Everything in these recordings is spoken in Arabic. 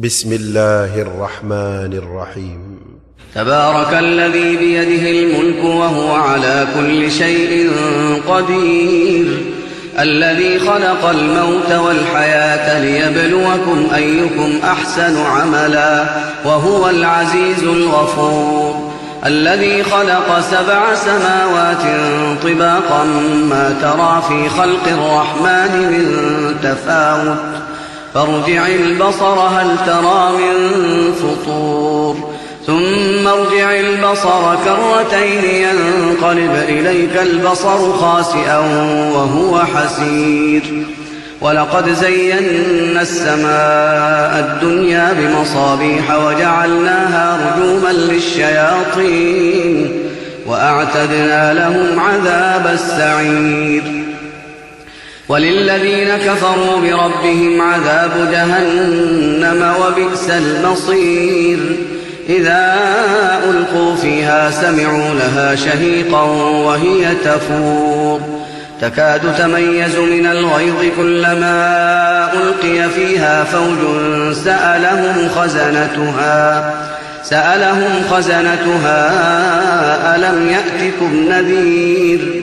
بسم الله الرحمن الرحيم تبارك الذي بيده الملك وهو على كل شيء قدير الذي خلق الموت والحياة ليبلوكم أيكم أحسن عملا وهو العزيز الغفور الذي خلق سبع سماوات طباقا ما ترى في خلق الرحمن من تفاوت فارجع البصر هل ترى من فطور. ثم ارجع البصر كرتين ينقلب إليك البصر خاسئا وهو حسير. ولقد زينا السماء الدنيا بمصابيح وجعلناها رجوما للشياطين وأعتدنا لهم عذاب السعير. وللذين كفروا بربهم عذاب جهنم وبئس المصير. إذا ألقوا فيها سمعوا لها شهيقا وهي تفور. تكاد تميز من الغيظ كلما ألقي فيها فوج سألهم خزنتها. سألهم خزنتها ألم يأتكم نذير؟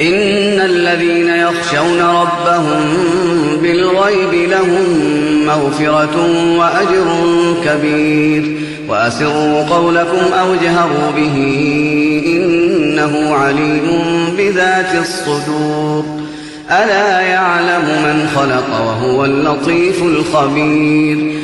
إن الذين يخشون ربهم بالغيب لهم مغفرة وأجر كبير. وأسروا قولكم أو جهروا به إنه عليم بذات الصدور. ألا يعلم من خلق وهو اللطيف الخبير.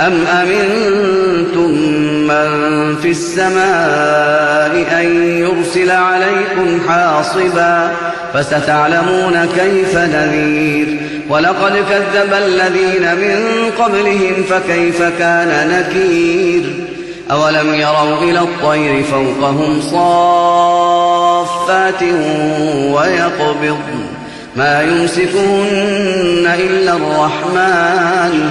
أم أمنتم من في السماء أن يرسل عليكم حاصبا فستعلمون كيف نذير ولقد كذب الذين من قبلهم فكيف كان نكير أولم يروا إلى الطير فوقهم صافات ويقبض ما يمسكهن إلا الرحمن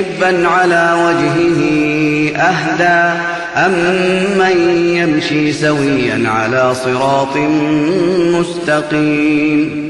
مكبا على وجهه أهدى. أمن يمشي سويا على صراط مستقيم.